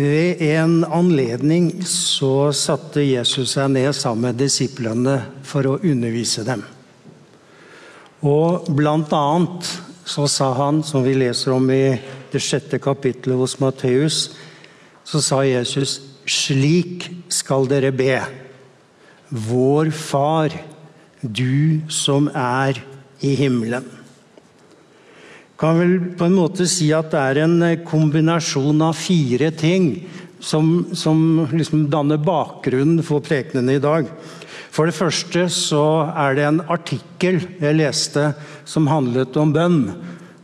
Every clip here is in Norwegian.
Ved en anledning så satte Jesus seg ned sammen med disiplene for å undervise dem. Og blant annet så sa han, som vi leser om i det sjette kapittelet hos Matteus, så sa Jesus slik skal dere be. Vår Far, du som er i himmelen. Kan vel på en måte si at det er en kombinasjon av fire ting som, som liksom danner bakgrunnen for prekenene i dag. For det første så er det en artikkel jeg leste som handlet om bønn,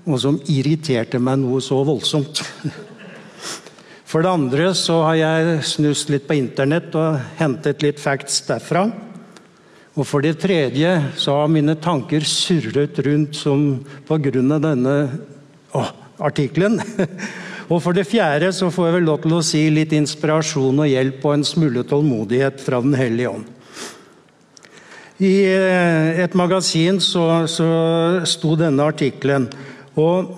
og som irriterte meg noe så voldsomt. For det andre så har jeg snust litt på internett og hentet litt facts derfra. Og for det tredje så har mine tanker surret rundt som pga. denne å, artikkelen. Og for det fjerde så får jeg vel lov til å si litt inspirasjon og hjelp og en smule tålmodighet fra Den hellige ånd. I eh, et magasin så, så sto denne artikkelen. Og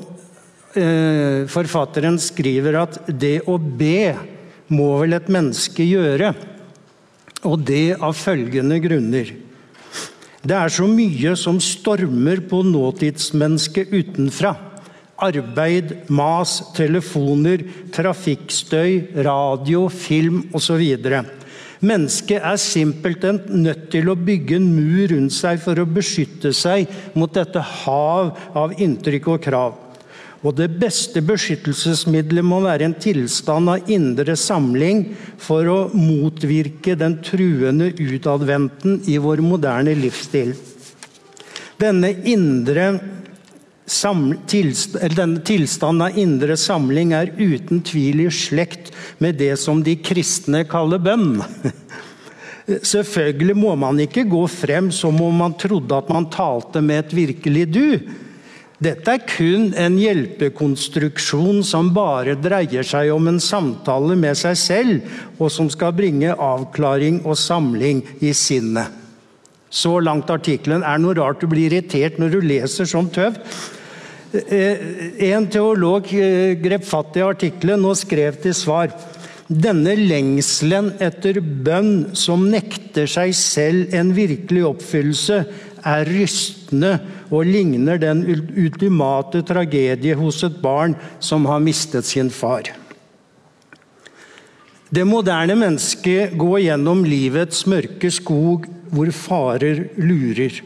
eh, forfatteren skriver at det å be må vel et menneske gjøre. Og det av følgende grunner. Det er så mye som stormer på nåtidsmennesket utenfra. Arbeid, mas, telefoner, trafikkstøy, radio, film osv. Mennesket er simpelthen nødt til å bygge en mur rundt seg for å beskytte seg mot dette hav av inntrykk og krav. Og det beste beskyttelsesmiddelet må være en tilstand av indre samling for å motvirke den truende utadvendten i vår moderne livsstil. Denne, denne tilstanden av indre samling er uten tvil i slekt med det som de kristne kaller bønn. Selvfølgelig må man ikke gå frem som om man trodde at man talte med et virkelig du. Dette er kun en hjelpekonstruksjon som bare dreier seg om en samtale med seg selv, og som skal bringe avklaring og samling i sinnet. Så langt artikkelen. Er noe rart du blir irritert når du leser sånn tøv? Eh, en teolog eh, grep fatt i artikkelen og skrev til svar. Denne lengselen etter bønn som nekter seg selv en virkelig oppfyllelse, er rystende og ligner den ultimate tragedie hos et barn som har mistet sin far. Det moderne mennesket går gjennom livets mørke skog hvor farer lurer.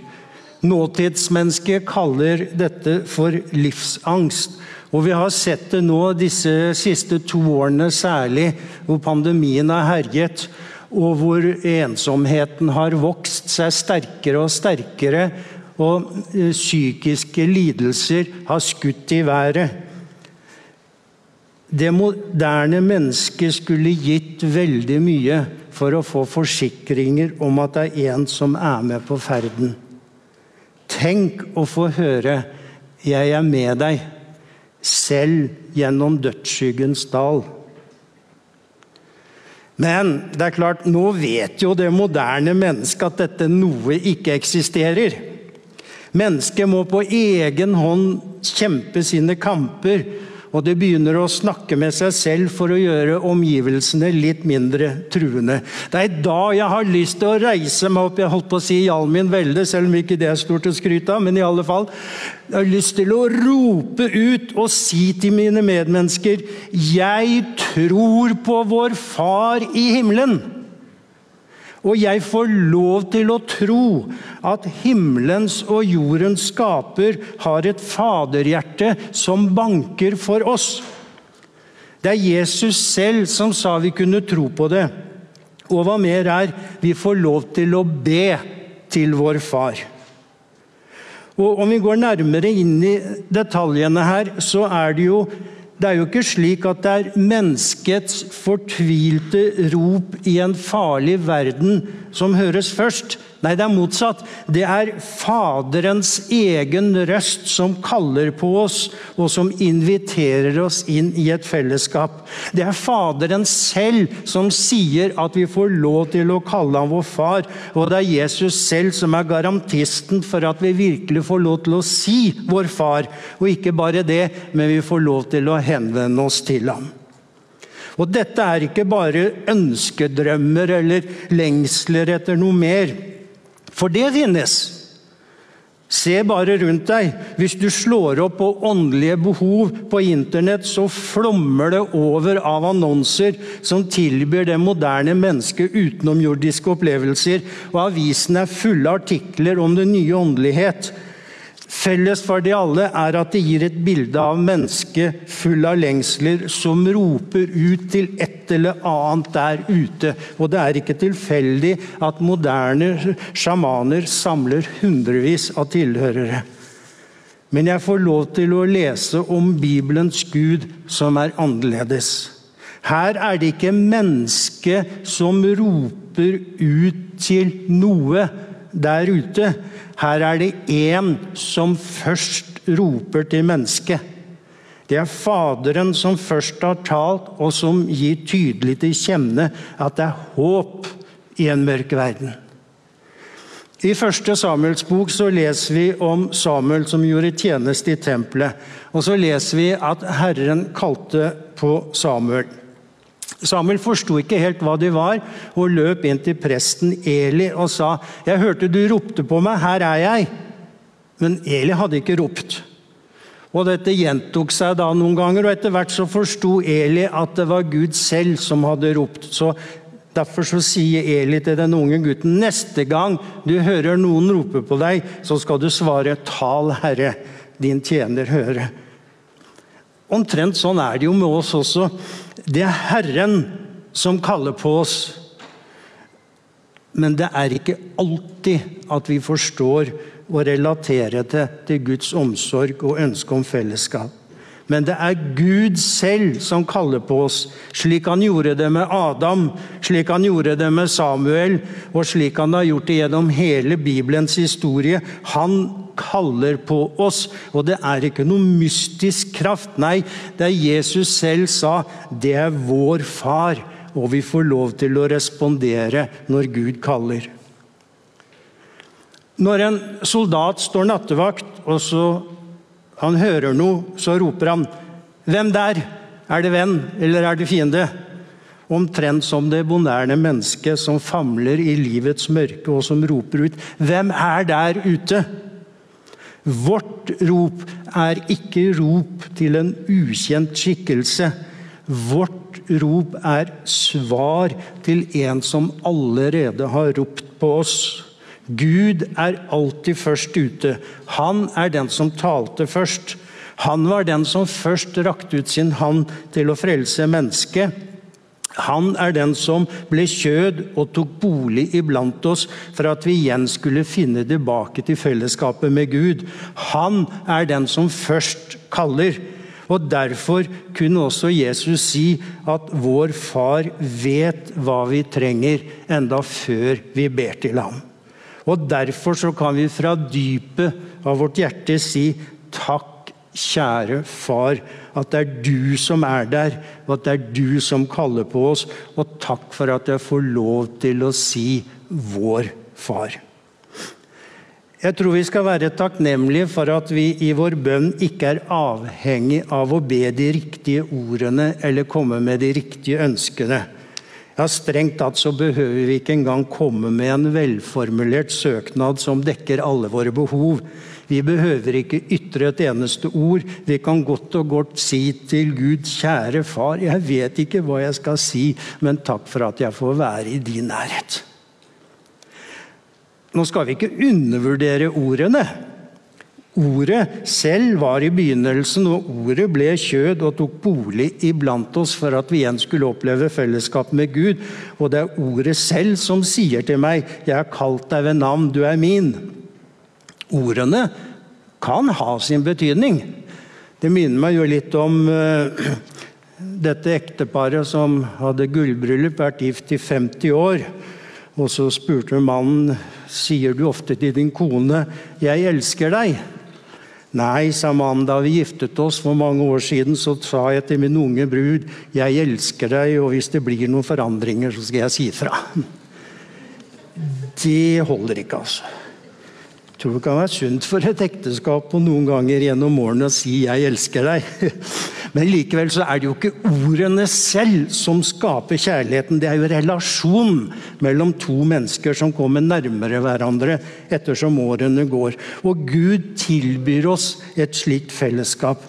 Nåtidsmennesket kaller dette for livsangst. Og Vi har sett det nå disse siste to årene særlig, hvor pandemien har herjet og hvor ensomheten har vokst seg sterkere og sterkere, og eh, psykiske lidelser har skutt i været. Det moderne mennesket skulle gitt veldig mye for å få forsikringer om at det er en som er med på ferden. Tenk å få høre 'Jeg er med deg', selv gjennom dødsskyggens dal. Men det er klart, nå vet jo det moderne mennesket at dette noe ikke eksisterer. Mennesket må på egen hånd kjempe sine kamper og det begynner å snakke med seg selv for å gjøre omgivelsene litt mindre truende. Det er da jeg har lyst til å reise meg opp. Jeg holdt på å si i all min velde, selv om ikke det er stort å skryte av. Men i alle fall, jeg har lyst til å rope ut og si til mine medmennesker Jeg tror på vår Far i himmelen. Og jeg får lov til å tro at himmelens og jordens skaper har et faderhjerte som banker for oss. Det er Jesus selv som sa vi kunne tro på det. Og hva mer er, vi får lov til å be til vår far. Og Om vi går nærmere inn i detaljene her, så er det jo det er jo ikke slik at det er menneskets fortvilte rop i en farlig verden som høres først. Nei, det er motsatt. Det er Faderens egen røst som kaller på oss, og som inviterer oss inn i et fellesskap. Det er Faderen selv som sier at vi får lov til å kalle ham vår far. Og det er Jesus selv som er garantisten for at vi virkelig får lov til å si vår far. Og ikke bare det, men vi får lov til å henvende oss til ham. Og dette er ikke bare ønskedrømmer eller lengsler etter noe mer, for det finnes. Se bare rundt deg. Hvis du slår opp på åndelige behov på internett, så flommer det over av annonser som tilbyr det moderne mennesket utenomjordiske opplevelser, og avisene er fulle av artikler om den nye åndelighet. Felles for de alle er at de gir et bilde av mennesket full av lengsler, som roper ut til et eller annet der ute. Og det er ikke tilfeldig at moderne sjamaner samler hundrevis av tilhørere. Men jeg får lov til å lese om Bibelens Gud som er annerledes. Her er det ikke mennesket som roper ut til noe der ute. Her er det én som først roper til mennesket. Det er Faderen som først har talt, og som gir tydelig til kjenne at det er håp i en mørk verden. I første Samuels bok så leser vi om Samuel som gjorde tjeneste i tempelet. Og så leser vi at Herren kalte på Samuel. Samuel forsto ikke helt hva de var, og løp inn til presten Eli og sa, 'Jeg hørte du ropte på meg, her er jeg.' Men Eli hadde ikke ropt. Og Dette gjentok seg da noen ganger, og etter hvert så forsto Eli at det var Gud selv som hadde ropt. Så Derfor så sier Eli til den unge gutten neste gang du hører noen rope på deg, så skal du svare 'Tal, Herre, din tjener høre'. Omtrent sånn er det jo med oss også. Det er Herren som kaller på oss. Men det er ikke alltid at vi forstår og relaterer det til Guds omsorg og ønske om fellesskap. Men det er Gud selv som kaller på oss, slik han gjorde det med Adam, slik han gjorde det med Samuel, og slik han har gjort det gjennom hele Bibelens historie. Han kaller på oss, og det er ikke noe mystisk kraft. Nei, det er Jesus selv sa, det er vår far, og vi får lov til å respondere når Gud kaller. Når en soldat står nattevakt, og så han hører noe, så roper han 'Hvem der? Er det venn, eller er det fiende?' Omtrent som det bonærende mennesket som famler i livets mørke, og som roper ut 'Hvem er der ute?' Vårt rop er ikke rop til en ukjent skikkelse. Vårt rop er svar til en som allerede har ropt på oss. Gud er alltid først ute. Han er den som talte først. Han var den som først rakte ut sin hånd til å frelse mennesket. Han er den som ble kjød og tok bolig iblant oss for at vi igjen skulle finne tilbake til fellesskapet med Gud. Han er den som først kaller. Og Derfor kunne også Jesus si at vår far vet hva vi trenger, enda før vi ber til ham. Og Derfor så kan vi fra dypet av vårt hjerte si takk, kjære far, at det er du som er der, og at det er du som kaller på oss. Og takk for at jeg får lov til å si vår far. Jeg tror vi skal være takknemlige for at vi i vår bønn ikke er avhengig av å be de riktige ordene eller komme med de riktige ønskene. Ja, Strengt tatt så behøver vi ikke engang komme med en velformulert søknad som dekker alle våre behov. Vi behøver ikke ytre et eneste ord. Vi kan godt og godt si til Gud, kjære far, jeg vet ikke hva jeg skal si, men takk for at jeg får være i din nærhet. Nå skal vi ikke undervurdere ordene. Ordet selv var i begynnelsen, og ordet ble kjød og tok bolig iblant oss for at vi igjen skulle oppleve fellesskap med Gud. Og det er ordet selv som sier til meg, 'Jeg har kalt deg ved navn, du er min'. Ordene kan ha sin betydning. Det minner meg jo litt om uh, dette ekteparet som hadde gullbryllup, vært gift i 50 år. Og så spurte mannen sier du ofte til din kone 'Jeg elsker deg'. Nei, sa mannen da vi giftet oss for mange år siden, så sa jeg til min unge brud jeg elsker deg, og hvis det blir noen forandringer, så skal jeg si fra. Det holder ikke, altså. Tror det kan være sunt for et ekteskap på noen ganger gjennom årene å si 'jeg elsker deg'. Men likevel så er det jo ikke ordene selv som skaper kjærligheten. Det er jo relasjonen mellom to mennesker som kommer nærmere hverandre ettersom årene går. Og Gud tilbyr oss et slikt fellesskap.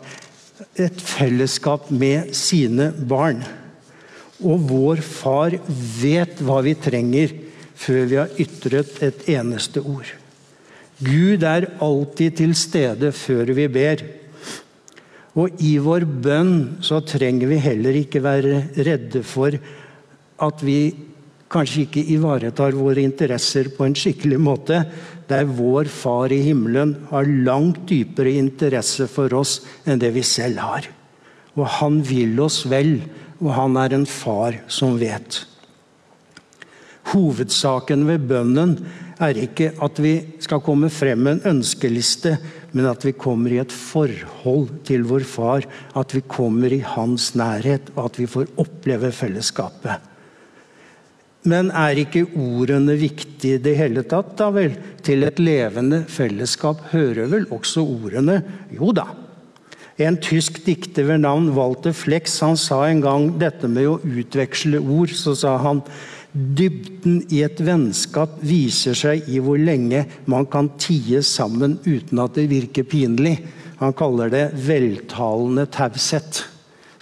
Et fellesskap med sine barn. Og vår far vet hva vi trenger før vi har ytret et eneste ord. Gud er alltid til stede før vi ber. Og i vår bønn så trenger vi heller ikke være redde for at vi kanskje ikke ivaretar våre interesser på en skikkelig måte, der vår Far i himmelen har langt dypere interesse for oss enn det vi selv har. Og han vil oss vel, og han er en far som vet. Hovedsaken ved bønnen er ikke at vi skal komme frem med en ønskeliste, men at vi kommer i et forhold til vår far. At vi kommer i hans nærhet, og at vi får oppleve fellesskapet. Men er ikke ordene viktige i det hele tatt, da vel? Til et levende fellesskap hører vel også ordene? Jo da. En tysk dikter ved navn Walter Flex han sa en gang dette med å utveksle ord. Så sa han Dybden i et vennskap viser seg i hvor lenge man kan tie sammen uten at det virker pinlig. Han kaller det veltalende taushet.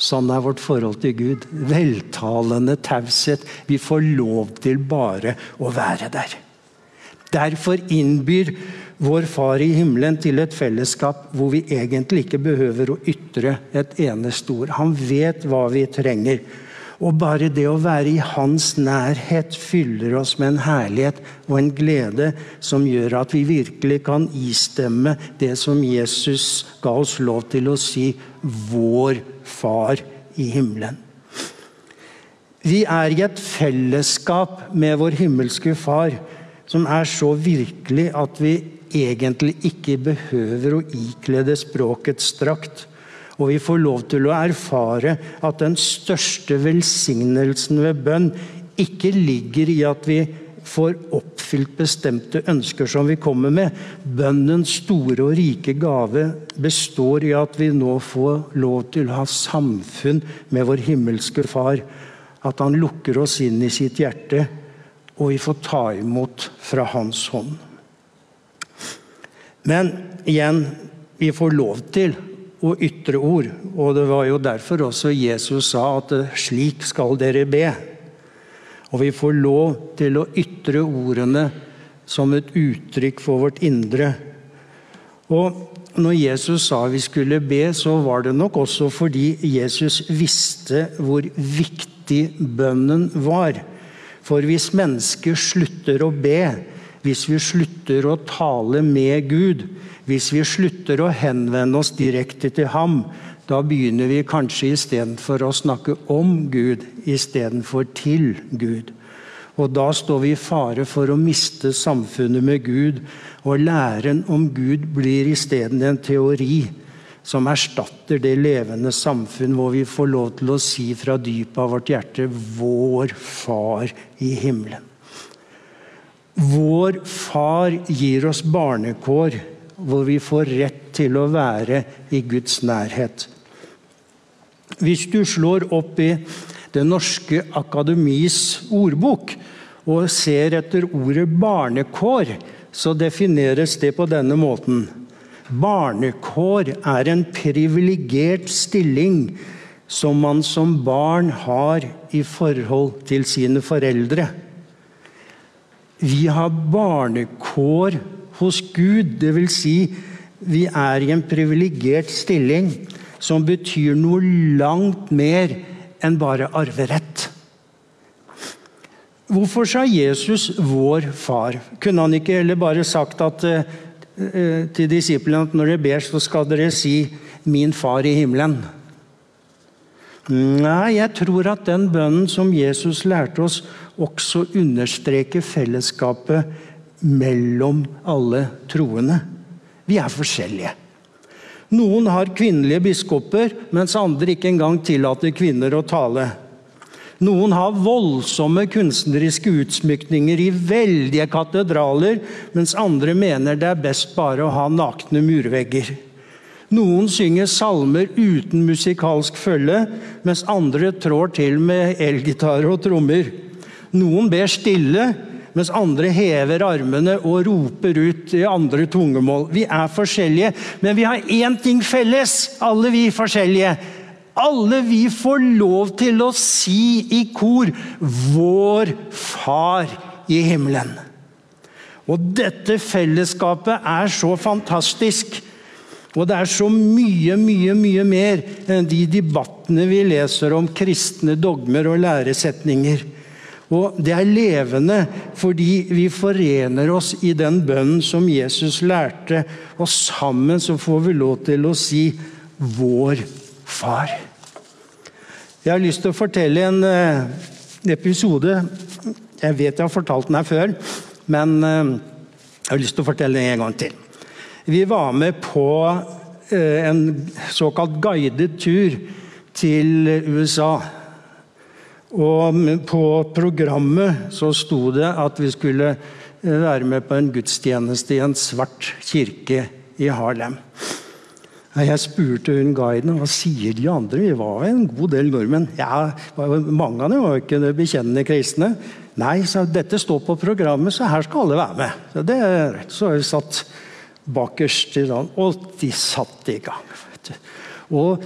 Sånn er vårt forhold til Gud. Veltalende taushet. Vi får lov til bare å være der. Derfor innbyr vår Far i himmelen til et fellesskap hvor vi egentlig ikke behøver å ytre et eneste ord. Han vet hva vi trenger. Og bare det å være i hans nærhet fyller oss med en herlighet og en glede som gjør at vi virkelig kan istemme det som Jesus ga oss lov til å si 'Vår Far i himmelen'. Vi er i et fellesskap med vår himmelske Far som er så virkelig at vi egentlig ikke behøver å ikle det språkets drakt. Og vi får lov til å erfare at den største velsignelsen ved bønn ikke ligger i at vi får oppfylt bestemte ønsker som vi kommer med. Bønnens store og rike gave består i at vi nå får lov til å ha samfunn med vår himmelske Far. At Han lukker oss inn i sitt hjerte, og vi får ta imot fra Hans hånd. Men igjen, vi får lov til og ytre ord. Og det var jo derfor også Jesus sa at slik skal dere be. Og vi får lov til å ytre ordene som et uttrykk for vårt indre. Og når Jesus sa vi skulle be, så var det nok også fordi Jesus visste hvor viktig bønnen var. For hvis mennesker slutter å be, hvis vi slutter å tale med Gud, hvis vi slutter å henvende oss direkte til ham, da begynner vi kanskje istedenfor å snakke om Gud, istedenfor til Gud. Og da står vi i fare for å miste samfunnet med Gud, og læren om Gud blir isteden en teori som erstatter det levende samfunn hvor vi får lov til å si fra dypet av vårt hjerte 'Vår Far i himmelen'. Vår Far gir oss barnekår hvor vi får rett til å være i Guds nærhet. Hvis du slår opp i Det norske akademis ordbok og ser etter ordet barnekår, så defineres det på denne måten. Barnekår er en privilegert stilling som man som barn har i forhold til sine foreldre. Vi har barnekår hos Gud. Dvs. Si, vi er i en privilegert stilling som betyr noe langt mer enn bare arverett. Hvorfor sa Jesus 'vår far'? Kunne han ikke heller bare sagt at, uh, til disiplene at når dere ber, så skal dere si 'min far i himmelen'? Nei, jeg tror at den bønnen som Jesus lærte oss, også understreker fellesskapet mellom alle troende. Vi er forskjellige. Noen har kvinnelige biskoper, mens andre ikke engang tillater kvinner å tale. Noen har voldsomme kunstneriske utsmykninger i veldige katedraler, mens andre mener det er best bare å ha nakne murvegger. Noen synger salmer uten musikalsk følge, mens andre trår til med elgitar og trommer. Noen ber stille, mens andre hever armene og roper ut i andre tungemål. Vi er forskjellige, men vi har én ting felles, alle vi forskjellige. Alle vi får lov til å si i kor 'Vår Far i himmelen'. Og dette fellesskapet er så fantastisk. Og det er så mye, mye, mye mer enn de debattene vi leser om kristne dogmer og læresetninger. Og det er levende fordi vi forener oss i den bønnen som Jesus lærte, og sammen så får vi lov til å si 'Vår Far'. Jeg har lyst til å fortelle en uh, episode. Jeg vet jeg har fortalt den her før, men uh, jeg har lyst til å fortelle den en gang til. Vi var med på eh, en såkalt guidet tur til USA. Og på programmet så sto det at vi skulle eh, være med på en gudstjeneste i en svart kirke i Harlem. Jeg spurte hun guiden hva sier de andre. Vi var en god del nordmenn. Ja, Mange av dem var ikke bekjennende kristne. Nei, så dette står på programmet, så her skal alle være med. Så, det, så vi satt bakerst i land. Og de satte i gang. Og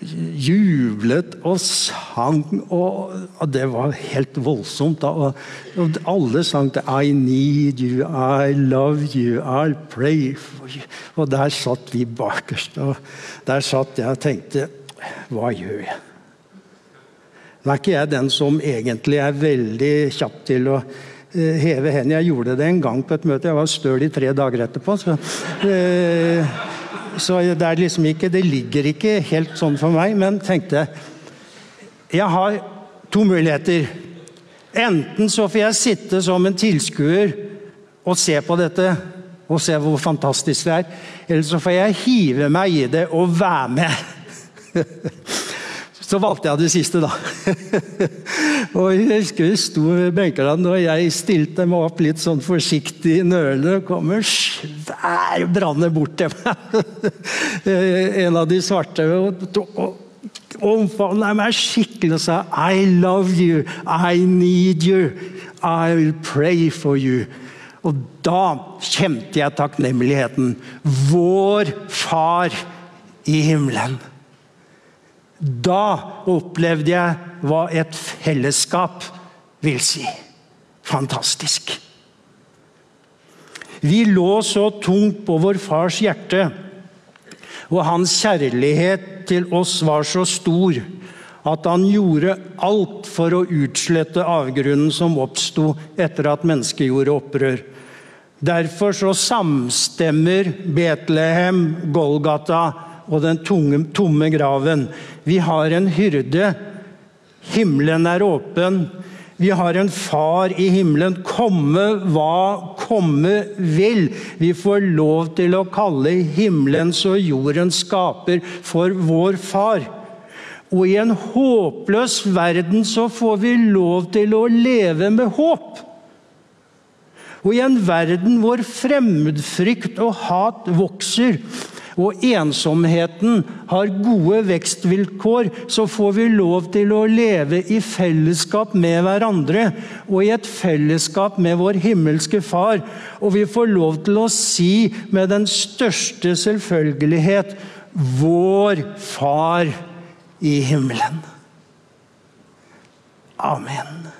jublet og sang, og, det var helt voldsomt. Og, og, alle sang til 'I need you', 'I love you', 'I'll pray for you'. Og der satt vi bakerst. Og der satt jeg og tenkte Hva gjør jeg? Nå er ikke jeg den som egentlig er veldig kjapp til å heve hendene. Jeg gjorde det en gang på et møte. Jeg var støl i tre dager etterpå. Så, eh, så det, er liksom ikke, det ligger ikke helt sånn for meg. Men tenkte jeg har to muligheter. Enten så får jeg sitte som en tilskuer og se på dette og se hvor fantastisk det er. Eller så får jeg hive meg i det og være med. Så valgte jeg det siste, da. og jeg husker vi sto ved benkene, og jeg stilte meg opp litt sånn forsiktig nølende. Og kom en svær branne bort til meg. en av de svarte. og omfavnet meg skikkelig og sa I love you, I need you, I will pray for you. Og da kjente jeg takknemligheten. Vår Far i himmelen. Da opplevde jeg hva et fellesskap vil si. Fantastisk. Vi lå så tungt på vår fars hjerte, og hans kjærlighet til oss var så stor at han gjorde alt for å utslette avgrunnen som oppsto etter at mennesket gjorde opprør. Derfor så samstemmer Betlehem, Golgata og den tunge, tomme graven. Vi har en hyrde. Himmelen er åpen. Vi har en far i himmelen. Komme hva komme vil. Vi får lov til å kalle himmelens og jordens skaper for vår far. Og i en håpløs verden så får vi lov til å leve med håp. Og i en verden hvor fremmedfrykt og hat vokser, og ensomheten har gode vekstvilkår, så får vi lov til å leve i fellesskap med hverandre og i et fellesskap med vår himmelske Far. Og vi får lov til å si med den største selvfølgelighet Vår Far i himmelen. Amen.